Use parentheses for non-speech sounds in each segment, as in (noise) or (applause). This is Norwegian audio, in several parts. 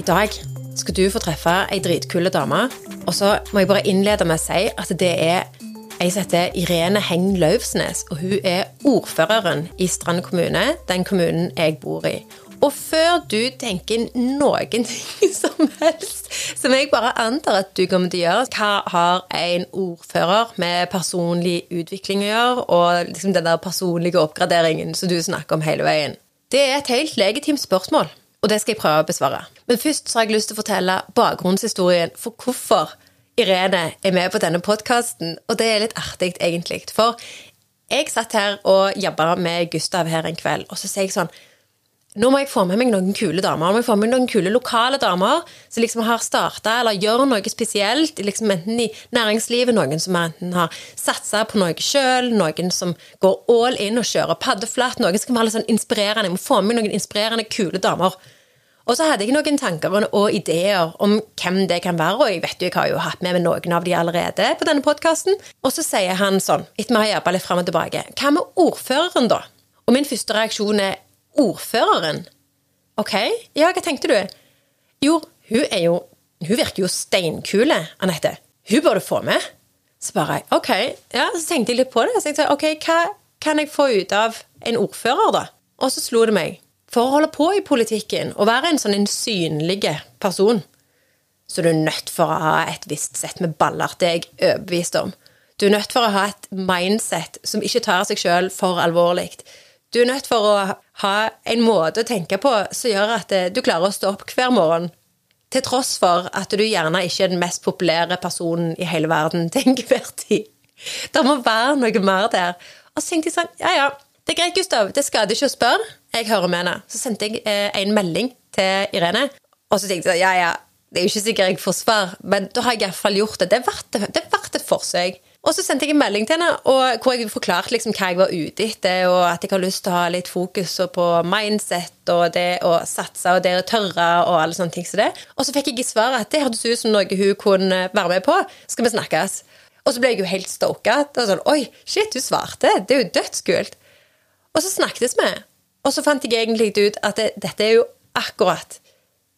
I dag skal du få treffe ei dritkule dame. Og så må jeg bare innlede med å si at det er ei som heter Irene Heng Lauvsnes. Og hun er ordføreren i Strand kommune, den kommunen jeg bor i. Og før du tenker noen (laughs) ting som helst, som jeg bare antar at du kommer til å gjøre Hva har en ordfører med personlig utvikling å gjøre, og liksom den der personlige oppgraderingen som du snakker om hele veien? Det er et helt legitimt spørsmål, og det skal jeg prøve å besvare. Men først så har jeg lyst til å fortelle bakgrunnshistorien for hvorfor Irene er med på denne podkasten, og det er litt artig, egentlig. For jeg satt her og jobba med Gustav her en kveld, og så sier jeg sånn nå må jeg få med meg noen kule damer. Nå må jeg få med meg noen kule lokale damer som liksom har starta eller gjør noe spesielt, liksom enten i næringslivet, noen som enten har satsa på noe sjøl, noen som går all in og kjører paddeflatt, noen som kan være litt sånn inspirerende. Jeg må få med meg noen inspirerende, kule damer. Og så hadde jeg noen tanker og ideer om hvem det kan være, og jeg vet jo jeg har jo hatt med meg noen av de allerede på denne podkasten. Og så sier han sånn, etter vi har jobba litt fram og tilbake, hva med ordføreren, da? Og min første reaksjon er ordføreren? Ok, ja, hva tenkte du? Jo, hun er jo Hun virker jo steinkule, Anette. Hun bør du få med. Så bare ok, ja, så tenkte jeg litt på det. Så tenkte jeg, ok, hva kan jeg få ut av en ordfører, da? Og så slo det meg. For å holde på i politikken og være en sånn en synlig person, så du er nødt for å ha et visst sett med baller. Det er jeg overbevist om. Du er nødt for å ha et mindset som ikke tar seg sjøl for alvorlig. Du er nødt for å ha en måte å tenke på som gjør at du klarer å stå opp hver morgen. Til tross for at du gjerne ikke er den mest populære personen i hele verden (laughs) til enhver tid. Det må være noe mer der. Og så tenkte jeg sånn, ja ja, det er greit, Gustav, det skader ikke å spørre. Jeg hører med henne. Så sendte jeg eh, en melding til Irene, og så tenkte jeg ja ja, det er jo ikke sikkert jeg får svar, men da har jeg iallfall gjort det. Det er verdt et forsøk. Og så sendte jeg en melding til henne hvor jeg forklarte liksom hva jeg var ute etter, og at jeg har lyst til å ha litt fokus på mindset og det å satse og det å tørre og alle sånne ting som det. Og så fikk jeg i svar at det hørtes ut som noe hun kunne være med på. Skal vi snakkes? Og så ble jeg jo helt stoka. Sånn, Oi, shit, du svarte! Det er jo dødskult. Og så snakkes vi. Og så fant jeg egentlig ut at det, dette er jo akkurat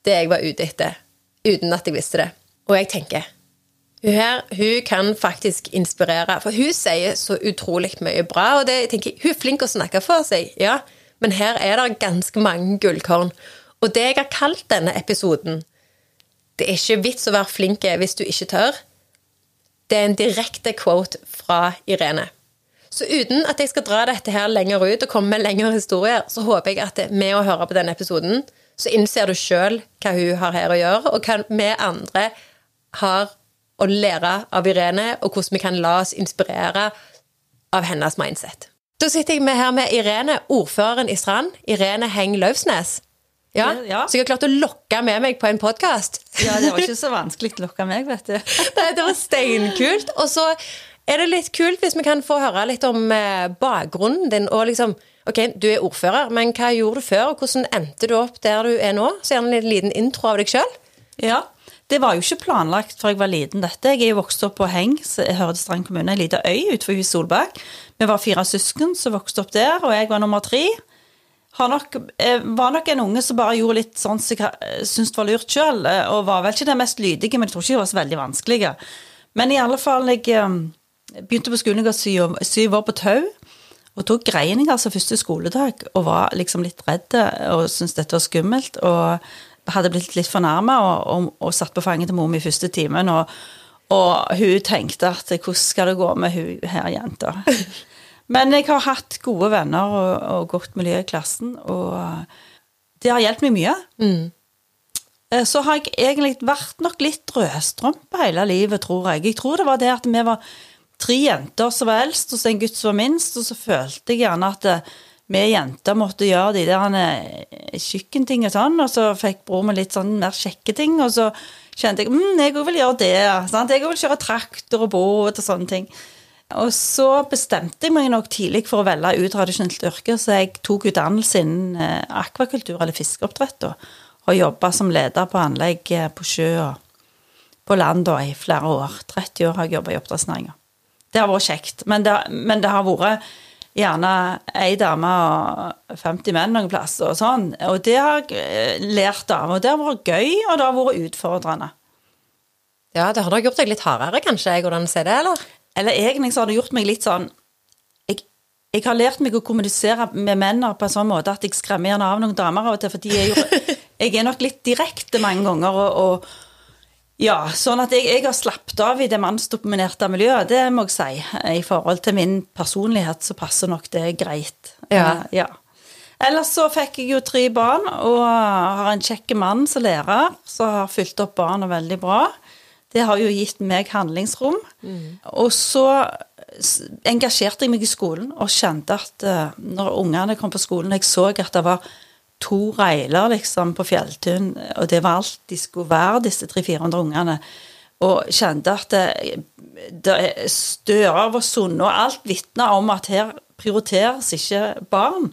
det jeg var ute etter, uten at jeg visste det. Og jeg tenker hun her hun kan faktisk inspirere, for hun sier så utrolig mye bra. og det, jeg tenker, Hun er flink å snakke for seg, ja, men her er det ganske mange gullkorn. Og det jeg har kalt denne episoden Det er ikke vits å være flink hvis du ikke tør. Det er en direkte quote fra Irene. Så uten at jeg skal dra dette her lenger ut og komme med lengre historier, så håper jeg at med å høre på denne episoden, så innser du sjøl hva hun har her å gjøre, og hva vi andre har å lære av Irene, og hvordan vi kan la oss inspirere av hennes mindset. Da sitter jeg med her med Irene, ordføreren i Strand. Irene Heng Løvsnes. Ja, ja. Så jeg har klart å lokke med meg på en podkast. Ja, det var ikke så (laughs) vanskelig å lokke meg, vet du. Nei, det var steinkult. Og så er det litt kult hvis vi kan få høre litt om eh, bakgrunnen din. og liksom, ok, Du er ordfører, men hva gjorde du før, og hvordan endte du opp der du er nå? Så gjerne en liten intro av deg sjøl. Ja, det var jo ikke planlagt før jeg var liten, dette. Jeg er jo vokst opp på Heng, jeg hører til Strand kommune, ei lita øy utenfor Solberg. Vi var fire søsken som vokste opp der, og jeg var nummer tre. Nok, var nok en unge som bare gjorde litt sånn som jeg syntes var lurt sjøl, og var vel ikke den mest lydige, men jeg tror ikke de var så veldig vanskelige. Men i alle fall, jeg begynte på skolen, jeg var syv år på Tau. Og tok greininger altså første skoledag og var liksom litt redd og syntes dette var skummelt. og hadde blitt litt fornærma og, og, og, satt på fanget til mor mi første timen. Og, og, hun tenkte at hvordan skal det gå med hun her jenta? (laughs) Men jeg har hatt gode venner og, godt miljø i klassen, og det har hjulpet meg mye. Mm. Eh, så har jeg egentlig vært nok litt rødstrømpe hele livet, tror jeg. Jeg tror det var det at vi var tre jenter som var eldst, og så en gutt som var minst, og så følte jeg gjerne at det, vi jenter måtte gjøre de der kjøkkenting og sånn, og så fikk bror min litt sånn mer kjekke ting, og så kjente jeg mm, jeg òg vil gjøre det. Sant? Jeg òg vil kjøre traktor og båt og sånne ting. Og så bestemte jeg meg nok tidlig for å velge utradisjonelt yrke, så jeg tok utdannelse innen eh, akvakultur eller fiskeoppdrett, og, og jobba som leder på anlegg eh, på sjø og på land da, i flere år. 30 år har jeg jobba i oppdrettsnæringa. Det har vært kjekt, men det, men det har vært gjerne ei dame og 50 menn noen plass og sånn. Og det har jeg eh, lært av. Og det har vært gøy, og det har vært utfordrende. Ja, det har nok gjort deg litt hardere, kanskje, hvordan ser det, eller? Eller egentlig så har det gjort meg litt sånn jeg, jeg har lært meg å kommunisere med menn på en sånn måte at jeg skremmer gjerne av noen damer av og til, fordi jeg, (laughs) jeg er nok litt direkte mange ganger. og, og ja, sånn at jeg, jeg har slappet av i det mannsdominerte miljøet, det må jeg si. I forhold til min personlighet så passer nok det greit. Ja. Eh, ja. Ellers så fikk jeg jo tre barn, og har en kjekk mann som lærer, som har fylt opp barna veldig bra. Det har jo gitt meg handlingsrom. Og så engasjerte jeg meg i skolen og kjente at eh, når ungene kom på skolen, og jeg så at det var to reiler liksom på Fjelltun, og det var alt de skulle være, disse 300-400 ungene, og kjente at det, det er stører var sunne, og alt vitner om at her prioriteres ikke barn.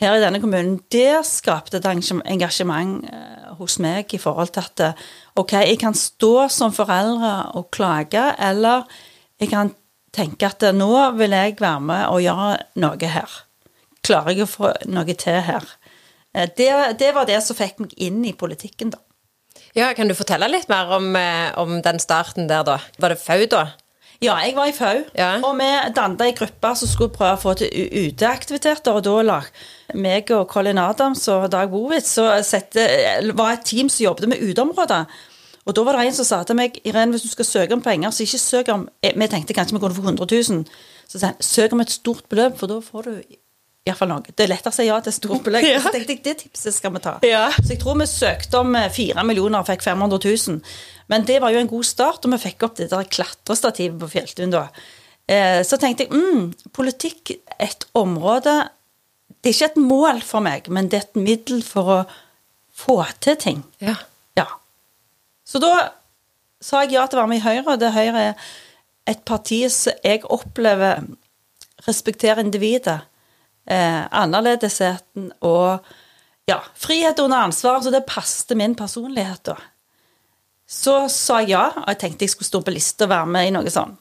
Her i denne kommunen, det skapte et engasjement eh, hos meg i forhold til at eh, ok, jeg kan stå som foreldre og klage, eller jeg kan tenke at eh, nå vil jeg være med og gjøre noe her. Klarer jeg å få noe til her? Eh, Det, det var det som fikk meg inn i politikken, da. Ja, Kan du fortelle litt mer om, eh, om den starten der, da? Var det FAU, da? Ja, jeg var i FAU, Ja. og vi dannet ei gruppe som skulle prøve å få til uteaktiviteter. Og da lag meg og Colin Adams og Dag Bowitz så var et team som jobbet med uteområder. Og da var det en som sa til meg Irene, hvis du skal søke om penger, så ikke søk om eh, Vi tenkte kanskje vi kunne få 100 000. Så sa han søk om et stort beløp, for da får du iallfall noe. Det er lett å si ja til et stort beløp. (laughs) Ja. Så tenkte jeg det tipset skal vi ta. Ja. Så jeg tror vi søkte om eh, fire millioner og fikk 500 000. Men det var jo en god start, og vi fikk opp det der klatrestativet på Fjelltun da. Eh, Så tenkte jeg mm, politikk, et område Det er ikke et mål for meg, men det er et middel for å få til ting. Ja. Ja. Så da sa jeg ja til å være med i Høyre, og det Høyre er et parti som jeg opplever respekterer individet. Eh, annerledesheten og ja, frihet under ansvar, så det passet min personlighet da. Så sa jeg ja, og jeg tenkte jeg skulle stå på liste og være med i noe sånt.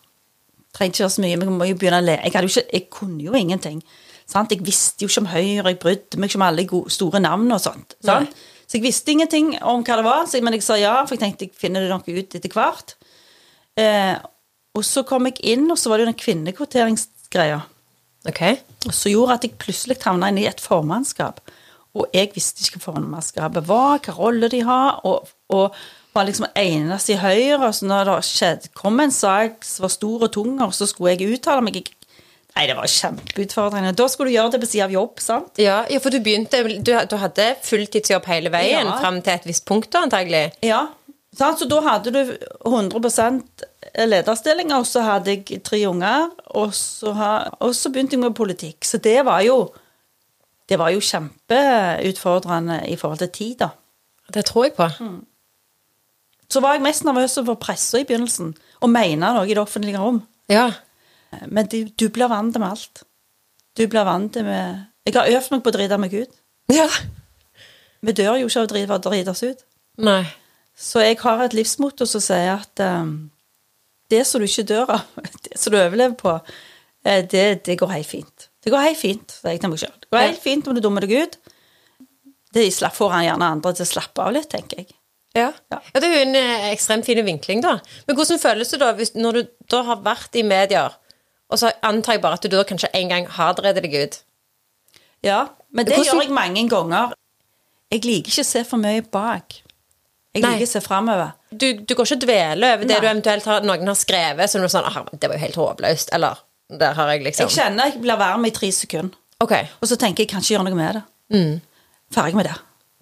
Trengte ikke gjøre så mye, men jeg må jo begynne å le. Jeg, ikke, jeg kunne jo ingenting. Sant? Jeg visste jo ikke om Høyre, jeg brydde meg ikke om alle gode, store navn og sånt. Sant? Så jeg visste ingenting om hva det var, men jeg sa ja, for jeg tenkte jeg finner det nok ut etter hvert. Eh, og så kom jeg inn, og så var det jo den kvinnekvoteringsgreia. Ok. Som gjorde at jeg plutselig havna inn i et formannskap. Og jeg visste ikke hva formannskapet var, hva rolle de har, og, og var liksom eneste i Høyre. Og så når det skjedde, kom en sak som var stor og tung, og så skulle jeg uttale meg Nei, det var kjempeutfordrende. Da skulle du gjøre det på sida av jobb, sant? Ja, ja, for du begynte Du, du hadde fulltidsjobb hele veien Ja. fram til et visst punkt, da, antagelig? Ja. Sant? Så da hadde du 100 lederstillinger, og så hadde jeg tre unger, og så, og så begynte jeg med politikk. Så det var jo Det var jo kjempeutfordrende i forhold til tid, da. Det tror jeg på. Så var jeg mest nervøs for pressa i begynnelsen, og mene noe i det offentlige rom. Ja. Men du, du blir vant med alt. Du blir vant med Jeg har øvd meg på å drite meg ut. Ja. Vi dør jo ikke av å drite oss ut. Nei. Så jeg har et livsmotto som sier at um, det som du ikke dør av, (laughs) det som du overlever på, eh, det, det går helt fint. Det går helt fint, sier jeg til meg sjøl. Det går helt fint om du dummer deg ut. Det får han gjerne andre til å slappe av litt, tenker jeg. Ja. Ja. ja, det er jo en eh, ekstremt fin vinkling, da. Men hvordan føles det da hvis, når du da har vært i medier, og så antar jeg bare at du da kanskje en gang har drevet deg ut? Ja, men det Hvordan- gjør jeg mange ganger. Jeg liker ikke å se for mye bak. Jeg Nei. liker å se framover. Du, du går ikke og dveler over det Nei. du eventuelt har, noen har skrevet, så du er sånn ah, 'Det var jo helt håpløst', eller Der har jeg liksom Jeg kjenner jeg blir varm i tre sekunder, Ok, og så tenker jeg jeg kan ikke gjøre noe med det. Mm. Ferdig med det.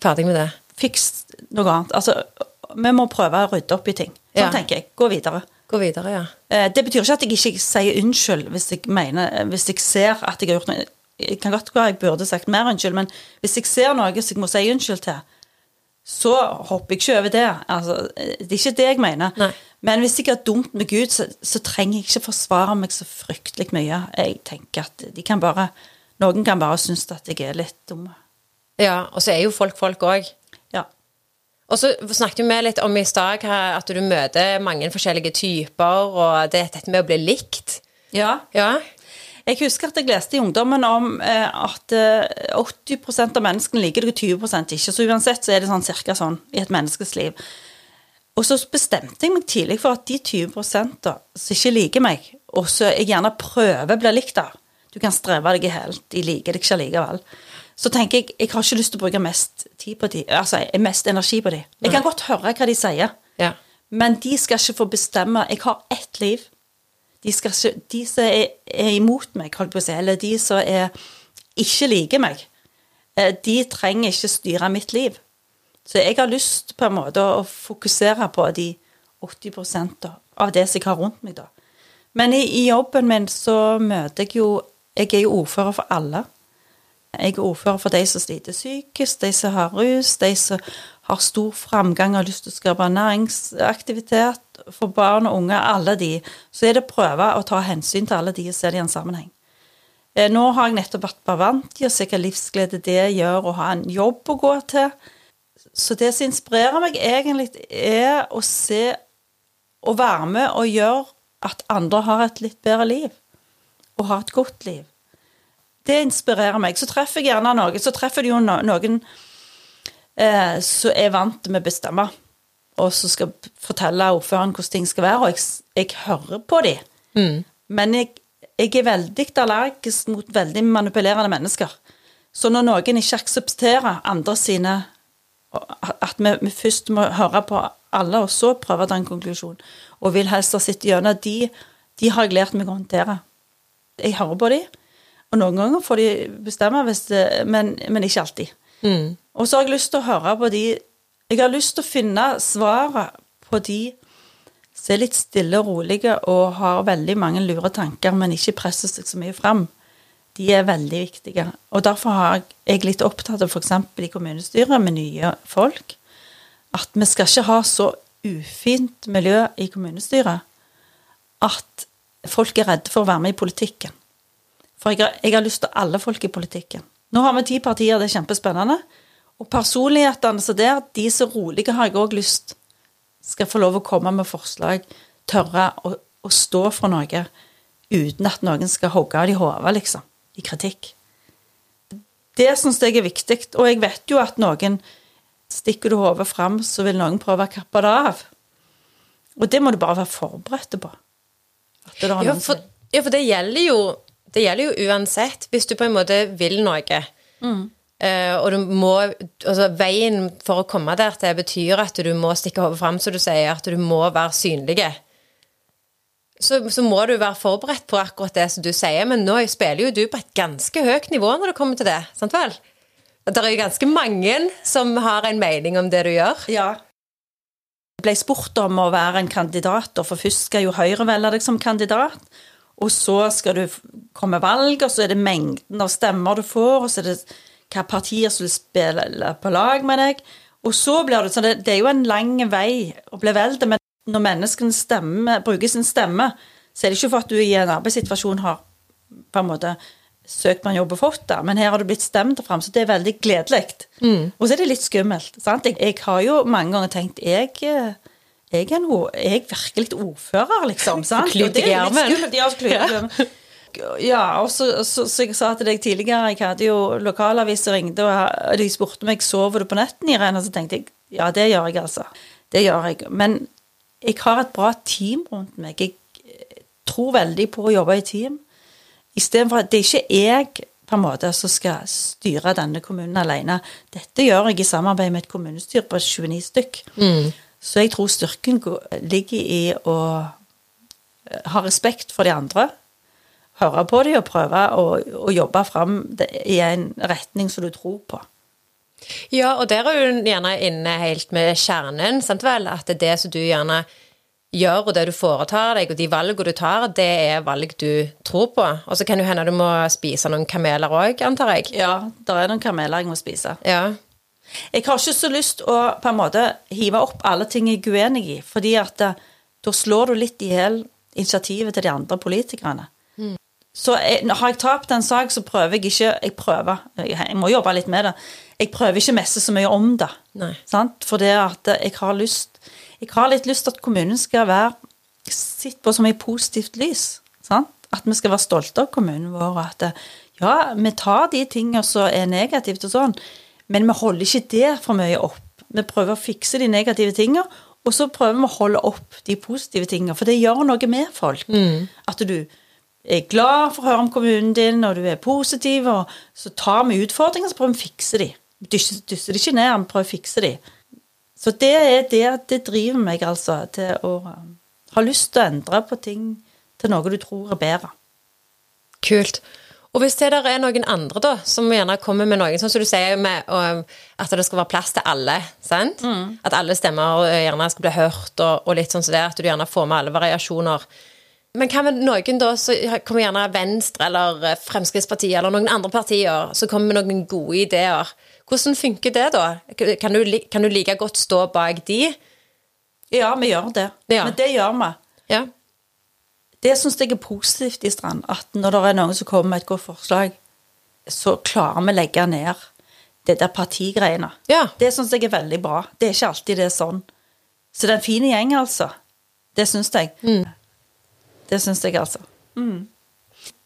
ferdig med det. Fiks noe annet. Altså, vi må prøve å rydde opp i ting. Sånn Ja. tenker jeg. Gå videre. Gå videre, ja. Eh, Det betyr ikke at jeg ikke sier unnskyld hvis jeg mener Hvis jeg ser at jeg har gjort noe Jeg kan godt være jeg burde sagt mer unnskyld, men hvis jeg ser noe som jeg må si unnskyld til, så hopper jeg ikke over det. Altså, det er ikke det jeg mener. Nei. Men hvis jeg har dumt meg ut, så, så trenger jeg ikke forsvare meg så fryktelig mye. Jeg tenker at de kan bare Noen kan bare synes at jeg er litt dum. Ja, Og så er jo folk folk òg. Ja. Og så snakket vi litt om i stad at du møter mange forskjellige typer, og det er dette med å bli likt. ja. Ja. Jeg husker at jeg leste i Ungdommen om eh, at eh, 80% av menneskene liker deg, og 20% ikke. Så uansett så er det sånn cirka sånn i et menneskes liv. Og så bestemte jeg meg tidlig for at de 20 da, som ikke liker meg, og så jeg gjerne prøver å bli likt av Du kan streve deg i hjel, de liker deg ikke likevel. Så tenker jeg jeg har ikke lyst til å bruke mest tid på de, altså mest energi på de. Jeg kan godt høre hva de sier, Ja. men de skal ikke få bestemme. Jeg har ett liv. De, skal de som er, er imot meg, holdt på å si, eller de som er, ikke liker meg, eh, de trenger ikke styre mitt liv. Så jeg har lyst på en måte å fokusere på de 80 da, av det som jeg har rundt meg, da. Men i, i jobben min så møter jeg jo Jeg er jo ordfører for alle. Jeg er ordfører for de som sliter psykisk, de som har rus, de som har stor framgang har lyst til å skape næringsaktivitet for barn og unge, alle de. Så er det å prøve å ta hensyn til alle de og se det i en sammenheng. Eh, Nå har jeg nettopp vært på i og se hva livsglede det gjør å ha en jobb å gå til. Så det som inspirerer meg egentlig, er å se og være med og gjøre at andre har et litt bedre liv. Og har et godt liv. Det inspirerer meg. Så treffer jeg gjerne noen Så treffer du jo noen eh, er jeg vant med å bestemme, og så skal fortelle ordføreren hvordan ting skal være, og jeg, jeg hører på dem. Men jeg, jeg er veldig allergisk mot veldig manipulerende mennesker. Så når noen ikke aksepterer andre sine At vi, vi først må høre på alle, og så prøve å ta en konklusjon, og vil helst ha sitt gjennom, de, de har jeg lært meg å håndtere. Jeg hører på dem, og noen ganger får de bestemme, hvis det, men, men ikke alltid. Og så har jeg lyst til å høre på de Jeg har lyst til å finne svaret på de som er litt stille og rolige og har veldig mange lure tanker, men ikke presser seg så mye fram. De er veldig viktige. Og derfor har jeg litt opptatt av f.eks. i kommunestyret med nye folk, at vi skal ikke ha så ufint miljø i kommunestyret at folk er redde for å være med i politikken. For jeg har, jeg har lyst til alle folk i politikken. Nå har vi ti partier, det er kjempespennende. Og personlighetene så der, de som er rolige har jeg òg lyst skal få lov å komme med forslag, tørre å, å stå for noe uten at noen skal hogge av de hodet, liksom, i kritikk. Det syns jeg er viktig, og jeg vet jo at noen stikker du hodet fram, så vil noen prøve å kappe det av. Og det må du bare være forberedt på. Ja, for, ja, for det gjelder jo Det gjelder jo uansett. Hvis du på en måte vil noe, eh, og du må Altså, veien for å komme der til betyr at du må stikke hodet fram, som du sier, at du må være synlig. Så, så må du være forberedt på akkurat det som du sier, men nå spiller jo du på et ganske høyt nivå når det kommer til det, sant vel? Det er jo ganske mange som har en mening om det du gjør. Ja. Jeg ble spurt om å være en kandidat, og for først skal jo Høyre velge deg som kandidat. Og så skal du komme valg, og så er det mengden av stemmer du får, og så er det hva partier som vil spille på lag med deg. Og så blir det sånn, det, det er jo en lang vei å bli valgt, men når menneskene stemmer, bruker sin stemme, så er det ikke for at du i en arbeidssituasjon har på en måte søkt på en jobb og fått det, men her har du blitt stemt fram, så det er veldig gledelig. Og så er det litt skummelt. sant? Jeg, jeg har jo mange ganger tenkt jeg, eh, jeg, er noe, jeg er litt ordfører, liksom. (laughs) sant? Og det er litt skummelt. Ja, (laughs) Ja, og så, så, så jeg sa til deg tidligere, jeg hadde jo lokalaviser ringte, og de spurte meg sover du på netten, Irene, og så tenkte jeg ja, det gjør jeg, altså. Det gjør jeg. Men jeg har et bra team rundt meg. Jeg eh, tror veldig på å jobbe i team. Istedenfor at det er ikke jeg på en måte som skal styre denne kommunen alene. Dette gjør jeg i samarbeid med et kommunestyre på 29 stykk. Så jeg tror styrken ligger i å eh, ha respekt for de andre, høre på dem og prøve å, å jobbe fram i en retning som du tror på. Ja, og der er du gjerne inne helt med kjernen, sant vel? At det er det som du gjerne gjør, og det du foretar deg, og de valgene du tar, det er valg du tror på. Og så kan det hende du må spise noen kameler òg, antar jeg. Ja, det er noen kameler jeg må spise. Ja. Jeg har ikke så lyst å på en måte hive opp alle ting jeg er uenig i, fordi at eh, da slår du litt i hjel initiativet til de andre politikerne. Så jeg, har jeg tapt en sak, så prøver jeg ikke Jeg prøver, jeg, jeg må jobbe litt med det. Jeg prøver ikke messe så mye om det. Sant? For det at jeg har lyst Jeg har litt lyst til at kommunen skal være sett på som i positivt lys. Sant? At vi skal være stolte av kommunen vår. og At ja, vi tar de tingene som er negativt og sånn, men vi holder ikke det for mye opp. Vi prøver å fikse de negative tingene, og så prøver vi å holde opp de positive tingene. For det gjør noe med folk. At du er glad for å høre om kommunen din, og du er positiv, og så tar vi utfordringer, så prøver vi å fikse de. Dysser de ikke ned, vi prøver å fikse de. Så det er det det driver meg, altså, til å um, ha lyst til å endre på ting til noe du tror er bedre. Kult. Og hvis det der er noen andre da, som gjerne kommer med noen, sånn som du sier med um, at det skal være plass til alle, sant? At alle stemmer uh, gjerne skal bli hørt, og, og litt sånn som det, at du gjerne får med alle variasjoner. Men hva med noen da, som kommer gjerne Venstre eller uh, Fremskrittspartiet eller noen andre partier, så kommer med noen gode ideer. Hvordan funker det da? Kan du, kan du like godt stå bak de? Ja, vi gjør det. Ja. Men det gjør vi. Ja. Det syns jeg er positivt i Strand, at når det er noen som kommer med et godt forslag, så klarer vi å legge ned det der partigreiene. Ja. Det syns jeg er veldig bra. Det er ikke alltid det er sånn. Så det er en fin gjeng, altså. Det syns jeg. Det syns jeg, altså. Mm.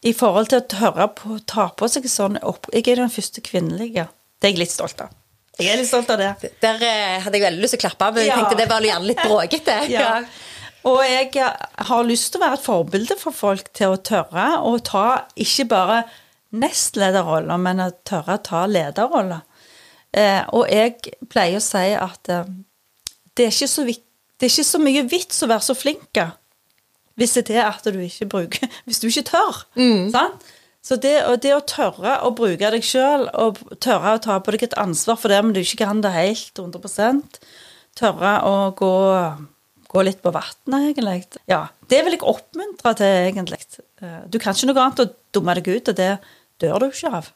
I forhold til å tørre på, ta på seg sånn opp Jeg er den første kvinnelige. Det er jeg litt stolt av. Jeg er litt stolt av det. Der eh, hadde jeg veldig lyst til å klappe, men jeg Ja. tenkte det var gjerne litt bråkete. (laughs) Ja. Og jeg har lyst til å være et forbilde for folk til å tørre å ta ikke bare nestlederroller, men å tørre å ta lederroller. Eh, og jeg pleier å si at eh, det, er ikke så vik- det er ikke så mye vits å være så flink hvis det er at du ikke bruker (laughs) Hvis du ikke tør. Sant? Så det, det å tørre å bruke deg sjøl, og tørre å ta på deg et ansvar for det om du ikke kan det helt 100% Tørre å gå, gå litt på vannet, egentlig. Ja, det vil jeg oppmuntre til, egentlig. Eh, Du kan ikke noe annet å dumme deg ut, og det dør du ikke av.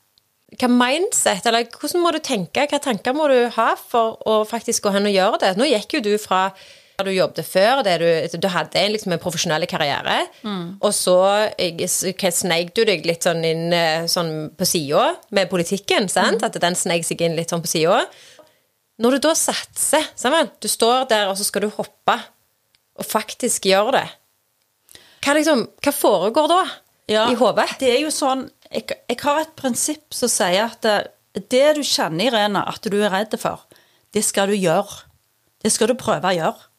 Hva mindset, eller hvordan må du tenke, hva tanker må du ha for å faktisk gå hen og gjøre det? Nå gikk jo du fra du jobbet før, du, du hadde en, liksom en profesjonell karriere, og så eh, sneik du deg litt sånn inn eh, sånn på sida med politikken, sant? At den sneik seg inn litt sånn på sida. Når du da satser, sammen, du står der, og så skal du hoppe, og faktisk gjøre det. Hva, liksom, hva foregår da i hodet? Det er jo sånn jeg, jeg har et prinsipp som sier at det, det du kjenner, Irene, at du er redd for, det skal du gjøre. Det skal du prøve å gjøre.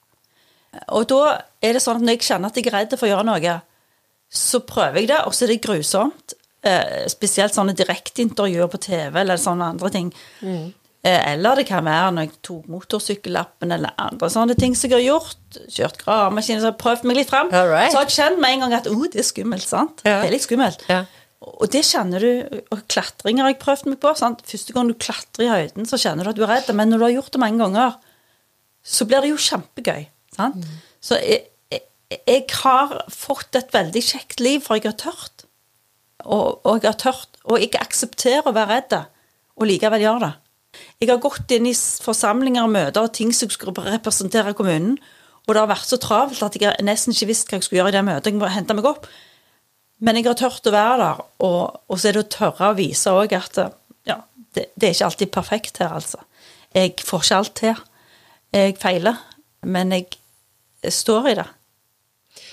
Og da er det sånn at når jeg kjenner at jeg er redd for å gjøre noe, så prøver jeg det, og så er det grusomt. Eh, spesielt sånne direkteintervjuer på TV eller sånne andre ting. Mm. Eh, eller det kan være når jeg tok motorsykkellappen eller andre sånne ting som jeg har gjort. Kjørt gravemaskin, så har prøvd meg litt fram. Right. Så har jeg kjent med en gang at oh, det er skummelt. sant? Ja. Det er litt skummelt. Ja. Og det kjenner du, og klatring har jeg prøvd meg på. Sant? Første gang du klatrer i høyden, så kjenner du at du er redd, men når du har gjort det mange ganger, så blir det jo kjempegøy. Sant? Så jeg, jeg, jeg har fått et veldig kjekt liv, for jeg har tørt. Og, og jeg har tørt, og jeg aksepterer å være redd, og likevel gjør det. Jeg har gått inn i forsamlinger og møter og ting som skulle representere kommunen, og det har vært så travelt at jeg nesten ikke visst hva jeg skulle gjøre i det møtet. Jeg må hente meg opp. Men jeg har tørt å være der, og, og så er det å tørre å vise òg at ja, det, det er ikke alltid perfekt her, altså. Jeg får ikke alt til. Jeg feiler, men jeg står i det.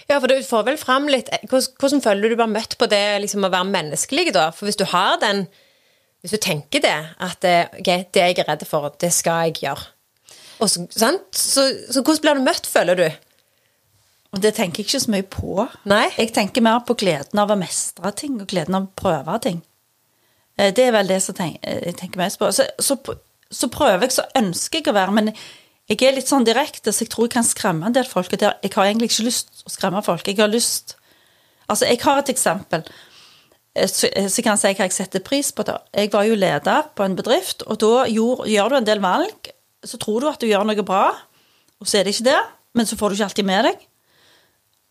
Ja, for du får vel fram litt Hvordan, føler du du blir møtt på det liksom, å være menneskelig, da? For hvis du har den Hvis du tenker det, at okay, ok, det jeg er redd for, det skal jeg gjøre. Og så, sant? Så, så hvordan blir du møtt, føler du? Det tenker jeg ikke så mye på. Nei? Jeg tenker mer på gleden av å mestre ting, og gleden av å prøve ting. Eh, Det er vel det som eh, jeg tenker mest på. Så, så, så prøver jeg, så ønsker jeg å være, men jeg er litt sånn direkte, så jeg tror jeg kan skremme en del folk. Jeg har egentlig ikke lyst å skremme folk. Jeg har lyst Altså, jeg har et eksempel. eh, Så, kan jeg si hva jeg setter pris på. det. Jeg var jo leder på en bedrift, og da gjør, du en del valg. Så tror du at du gjør noe bra, og så er det ikke det. Men så får du ikke alltid med deg.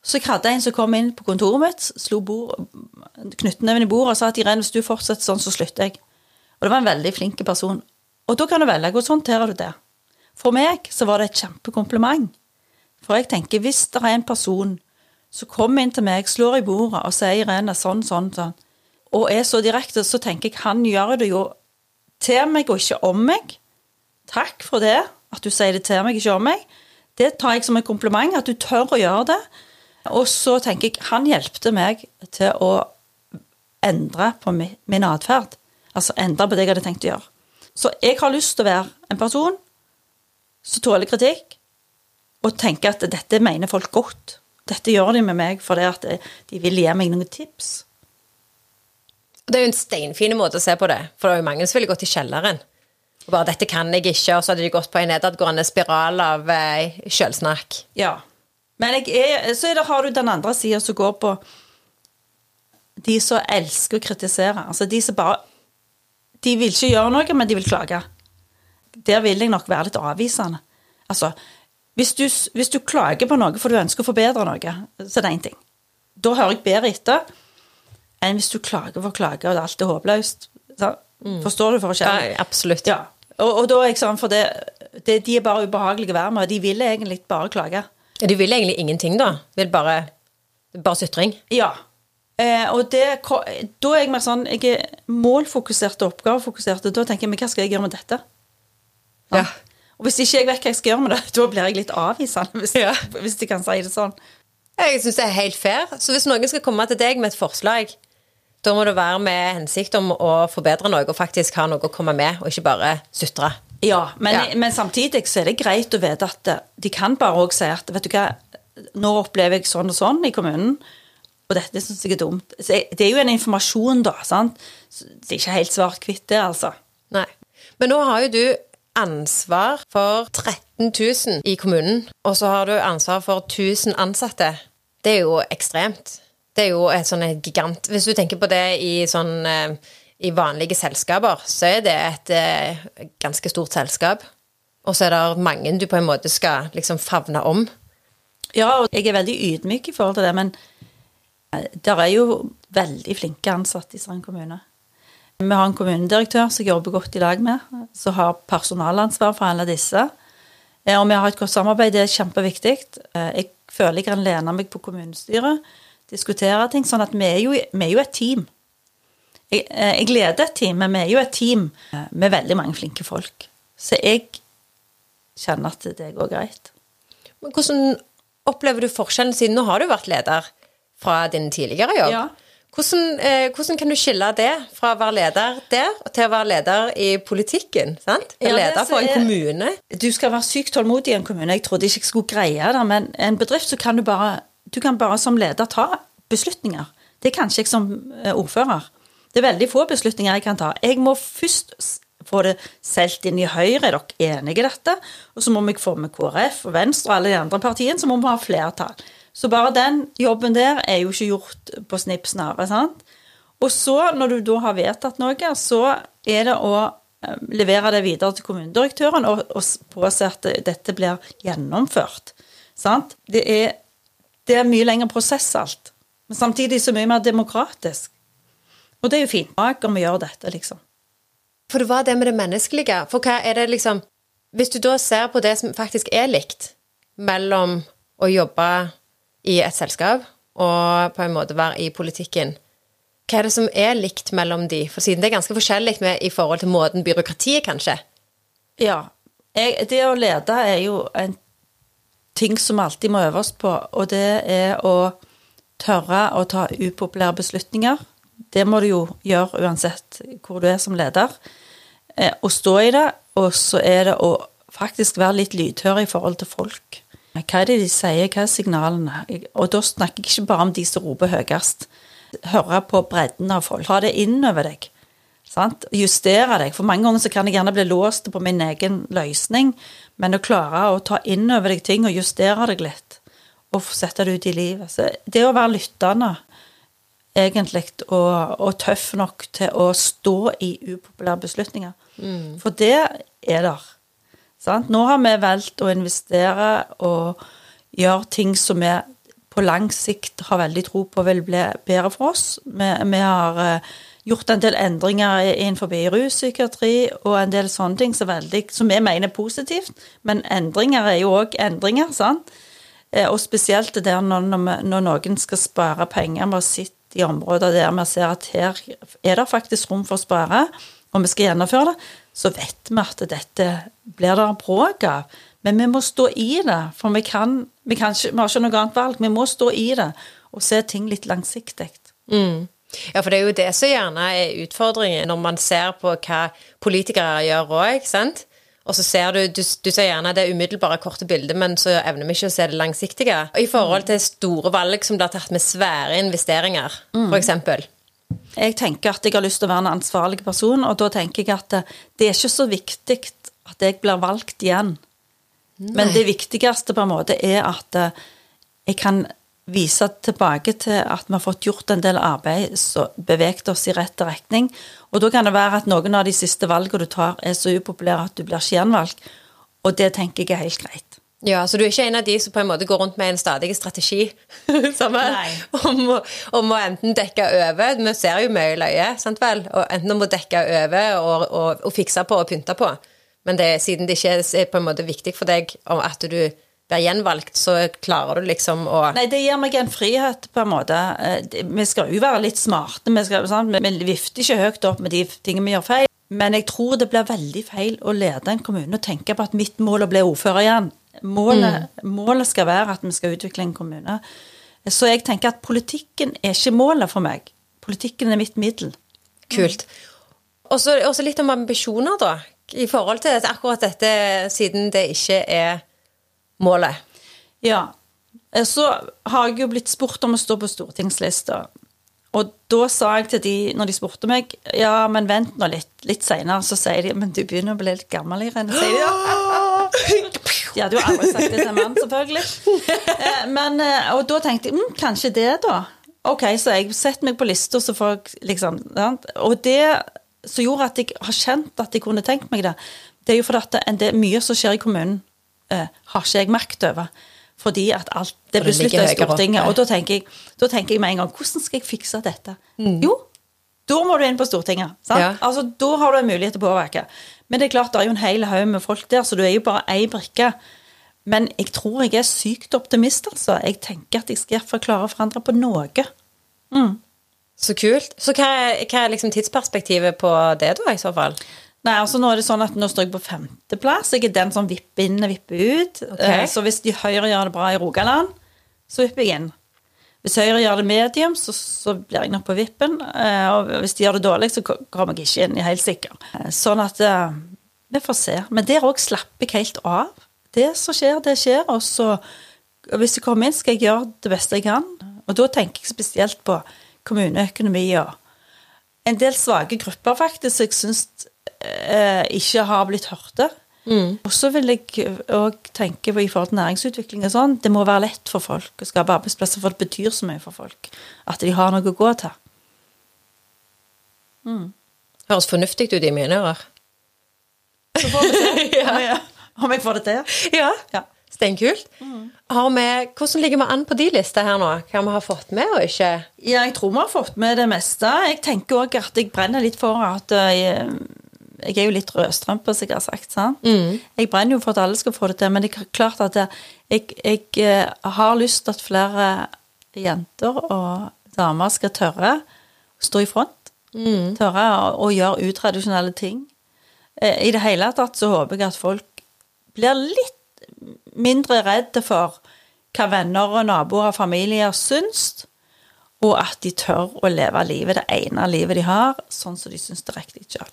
Så jeg hadde en som kom inn på kontoret mitt, slo knyttneven i bordet og sa at Irene, hvis du fortsetter sånn, så slutter jeg. Og det var en veldig flink person. Og da kan du velge hvordan håndterer du det. For meg så var det et kjempekompliment. For jeg tenker, hvis det er en person som kommer inn til meg, slår i bordet og sier Irene sånn, sånn, sånn, og er så direkte, så tenker jeg han gjør det jo til meg og ikke om meg. Takk for det, at du sier det til meg, ikke om meg. Det tar jeg som en kompliment, at du tør å gjøre det. Og så tenker jeg han hjelpte meg til å endre på min atferd. Altså endre på det jeg hadde tenkt å gjøre. Så jeg har lyst til å være en person som tåler kritikk, og tenker at dette mener folk godt. Dette gjør de med meg fordi at de vil gi meg noen tips. Det er jo en steinfin måte å se på det, for det er jo mange som ville gått i kjelleren. Og bare 'dette kan jeg ikke', og så hadde de gått på en nedadgående spiral av eh, sjølsnakk. Ja. Men er, så er det, har du den andre sida som går på de som elsker å kritisere. Altså de som bare De vil ikke gjøre noe, men de vil klage. Der vil jeg nok være litt avvisende. Altså, hvis du, hvis du klager på noe for du ønsker å forbedre noe, så er det én ting. Da hører jeg bedre etter enn hvis du klager for å klage, og alt er håpløst. Mm. Forstår du forskjellen? Ja, absolutt. Ja. Og, og da er jeg sånn, for det, det, de er bare ubehagelige å være med, og de vil egentlig bare klage. De vil egentlig ingenting, da? Vil bare Bare sytring? Ja. Eh, og det, da er jeg mer sånn Jeg er målfokusert og oppgavefokusert, og da tenker jeg men hva skal jeg gjøre med dette? Ja. Og hvis ikke jeg vet hva jeg skal gjøre med det, (laughs) da blir jeg litt avvisende, hvis, Ja. hvis de kan si det sånn. Jeg syns det er helt fair. Så hvis noen skal komme til deg med et forslag, da må det være med hensikt om å forbedre noe og faktisk ha noe å komme med, og ikke bare sutre. Ja, men, Ja. men samtidig så er det greit å vite at eh, de kan bare òg si at vet du hva, nå opplever jeg sånn og sånn i kommunen, og dette syns jeg er dumt. Jeg- det er jo en informasjon, da. sant? Så Det er ikke helt svart-hvitt, det, altså. Nei. Men nå har jo du ansvar for 13 000 i kommunen, og så har du ansvar for 1000 ansatte. Det er jo ekstremt. Det er jo et sånn gigant Hvis du tenker på det i sånn eh, i vanlige selskaper, så er det et eh, ganske stort selskap. Og så er det mange du på en måte skal liksom favne om. Ja, og jeg er veldig ydmyk i forhold til det, men der er jo veldig flinke ansatte i Strand kommune. Vi har en kommunedirektør som jeg jobber godt i lag med, som har personalansvar for alle disse. Eh, Og vi har et godt samarbeid, det er kjempeviktig. Eh, Jeg føler jeg kan lene meg på kommunestyret, diskutere ting, sånn at vi er jo, vi er jo et team. Jeg, eh, jeg leder et team, men vi er jo et team med veldig mange flinke folk. Så jeg kjenner at det går greit. Men hvordan opplever du forskjellen, siden nå har du vært leder fra din tidligere jobb? Ja. Hvordan, eh, hvordan kan du skille det fra å være leder der til å være leder i politikken? sant? Ja, leder for en er- kommune. Du skal være sykt tålmodig i en kommune. Jeg trodde ikke jeg skulle greie det, men en bedrift så kan du bare Du kan bare som leder ta beslutninger. Det kan ikke jeg som eh, ordfører. Det er veldig få beslutninger jeg kan ta. Jeg må først få det solgt inn i Høyre. Er dere enige i dette? Og så må vi få med KrF og Venstre og alle de andre partiene, så må vi ha flertall. Så bare den jobben der er jo ikke gjort på snipp snarere, sant? Og så, når du da har vedtatt noe, så er det å eh, levere det videre til kommunedirektøren og, og påse at dette blir gjennomført. Sant? Det er, det er mye lengre prosess, alt. Men samtidig så mye mer demokratisk. Og det er jo fint. Aker vi gjør dette, liksom. For det var det med det menneskelige. For hva er det liksom Hvis du da ser på det som faktisk er likt mellom å jobbe i et selskap og på en måte være i politikken, hva er det som er likt mellom de? For siden det er ganske forskjellig med, i forhold til måten byråkratiet, kanskje. Ja. Jeg, det å lede er jo en ting som alltid må øve oss på, og det er å tørre å ta upopulære beslutninger. Det må du jo gjøre uansett hvor du er som leder. Eh, Å stå i det, og så er det å faktisk være litt lydhør i forhold til folk. Hva er det de sier, hva er signalene? Og da snakker jeg ikke bare om de som roper høyest. Høre på bredden av folk. Ta det inn over deg. Sant? Justere deg. For mange ganger så kan jeg gjerne bli låst på min egen løsning, men å klare å ta inn over deg ting og justere deg litt, og sette det ut i livet. Så det å være lyttende, egentlig, og, og tøff nok til å stå i upopulære beslutninger. For det er der. Sant? Nå har vi valgt å investere og gjøre ting som vi på lang sikt har veldig tro på vil bli bedre for oss. Vi, vi har eh, gjort en del endringer innenfor ruspsykiatri og en del sånne ting som, veldig, som vi mener er positivt. Men endringer er jo òg endringer, sant? Eh, Og spesielt det der når, når noen skal spare penger med å sitte i områder der vi ser at her er det faktisk rom for å spare, og vi skal gjennomføre det, så vet vi at dette blir det bråk av. Men vi må stå i det, for vi, kan, vi, kan ikke, vi har ikke noe annet valg. Vi må stå i det og se ting litt langsiktig. Mm. Ja, for det er jo det som gjerne er utfordringen når man ser på hva politikere gjør òg, sant. Og så ser du, du, du ser gjerne det umiddelbare korte bildet, men så evner vi ikke å se det langsiktige. I forhold til store valg som blir tatt med svære investeringer, mm. f.eks. Jeg tenker at jeg har lyst til å være en ansvarlig person, og da tenker jeg at det er ikke så viktig at jeg blir valgt igjen. Nei. Men det viktigste på en måte er at jeg kan vise tilbake til at vi har fått gjort en del arbeid som beveget oss i rett retning. Og da kan det være at noen av de siste valgene du tar, er så upopulære at du blir ikke gjenvalgt. Og det tenker jeg er helt greit. Ja, Så du er ikke en av de som på en måte går rundt med en stadig strategi (laughs) om, om, å enten dekke over Vi ser jo mye løye, sant vel? Og enten om å dekke over og, og, og fikse på og pynte på. Men det, siden det ikke er på en måte viktig for deg at du blir gjenvalgt, så klarer du liksom å Nei, det gir meg en frihet, på en måte. Eh, vi skal jo være litt smarte. Vi, skal, vi vifter ikke høyt opp med de tingene vi gjør feil. Men jeg tror det blir veldig feil å lede en kommune og tenke på at mitt mål er å bli ordfører igjen. Målet, mm. målet skal være at vi skal utvikle en kommune. Så jeg tenker at politikken er ikke målet for meg. Politikken er mitt middel. Kult. Og så litt om ambisjoner, da. I forhold til akkurat dette, siden det ikke er målet. Ja. Så har jeg jo blitt spurt om å stå på stortingslista. Og da sa jeg til de, når de spurte meg Ja, men vent nå litt. Litt seinere så sier de Men du begynner å bli litt gammel, Irene. Sier de, ja. De hadde jo aldri sagt det til en mann, selvfølgelig. Eh, men, eh, og da tenkte jeg mm, kanskje det, da. Ok, så jeg setter meg på lista, så får jeg liksom Og det som gjorde at jeg har kjent at jeg kunne tenkt meg det, det er jo fordi at det mye som skjer i kommunen uh, har ikke jeg makt over. Fordi at alt det beslutter i Stortinget. Og da tenker, jeg, da tenker jeg med en gang Hvordan skal jeg fikse dette? Mm. Jo, da må du inn på Stortinget. Ja. Altså, Da har du en mulighet til å påvirke. Men det er klart det er jo en hel haug med folk der, så du er jo bare ei brikke. Men jeg tror jeg er sykt optimist, altså. Jeg tenker at jeg skal iallfall klare å forandre på noe. Mm. Så kult. Så hva er, hva er liksom tidsperspektivet på det, da, i så fall? Nei, altså nå er det sånn at nå står jeg på femteplass. Jeg er den som vipper inn og vipper ut. Okay. Eh, så hvis de Høyre gjør det bra i Rogaland, så vipper jeg inn. Hvis Høyre gjør det medium, så, så blir jeg nok på vippen. Eh, og hvis de gjør det dårlig, så kommer jeg ikke inn, jeg er helt sikker. Eh, sånn at Vi får se. Men der òg slapper jeg helt av. Det som skjer, det skjer. Og så, hvis jeg kommer inn, skal jeg gjøre det beste jeg kan. Og da tenker jeg spesielt på kommuneøkonomi og en del svake grupper, faktisk. Jeg syns eh, ikke har blitt hørte. Mm. Og så vil jeg òg tenke på i forhold til næringsutvikling og sånn, det må være lett for folk å skape arbeidsplasser, for det betyr så mye for folk at de har noe å gå til. Mm. Høres fornuftig ut i mine ører. Så får vi se (laughs) ja. om jeg får det til. Ja. ja. Steinkult. Mm. hvordan ligger vi an på de listene her nå? Hva vi har fått med og ikke? Ja, jeg tror vi har fått med det meste. Jeg tenker òg at jeg brenner litt for at jeg, eh, jeg er jo litt rødstrømpe, som jeg har sagt. sant? Mm. Jeg brenner jo for at alle skal få det til, men det er klart at jeg, jeg, jeg har lyst til at flere jenter og damer skal tørre å stå i front. Mm. Tørre å, å gjøre utradisjonelle ting. Eh, I det hele tatt så håper jeg at folk blir litt mindre redde for hva venner og naboer og familier syns, og at de tør å leve livet, det ene livet de har, sånn som de syns det er riktig sjøl.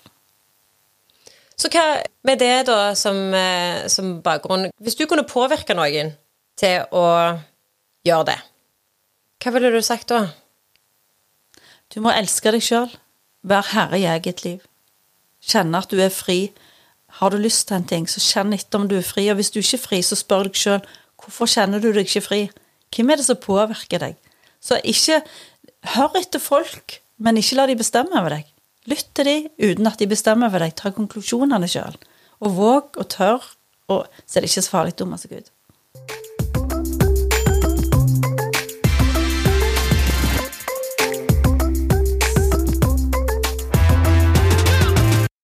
Så hva med det, da, som, eh, som, bakgrunn Hvis du kunne påvirke noen til å gjøre det, hva ville du sagt da? Du må elske deg sjøl. Vær herre i eget liv. Kjenne at du er fri. Har du lyst til en ting, så kjenn etter om du er fri. Og hvis du ikke er fri, så spør deg sjøl hvorfor kjenner du deg ikke fri? Hvem er det som påvirker deg? Så ikke hør etter folk, men ikke la de bestemme over deg. Lytt til de uten at de bestemmer for deg. Ta konklusjonene sjøl. Og våg og tør, og så er det ikke så farlig å dumme seg ut.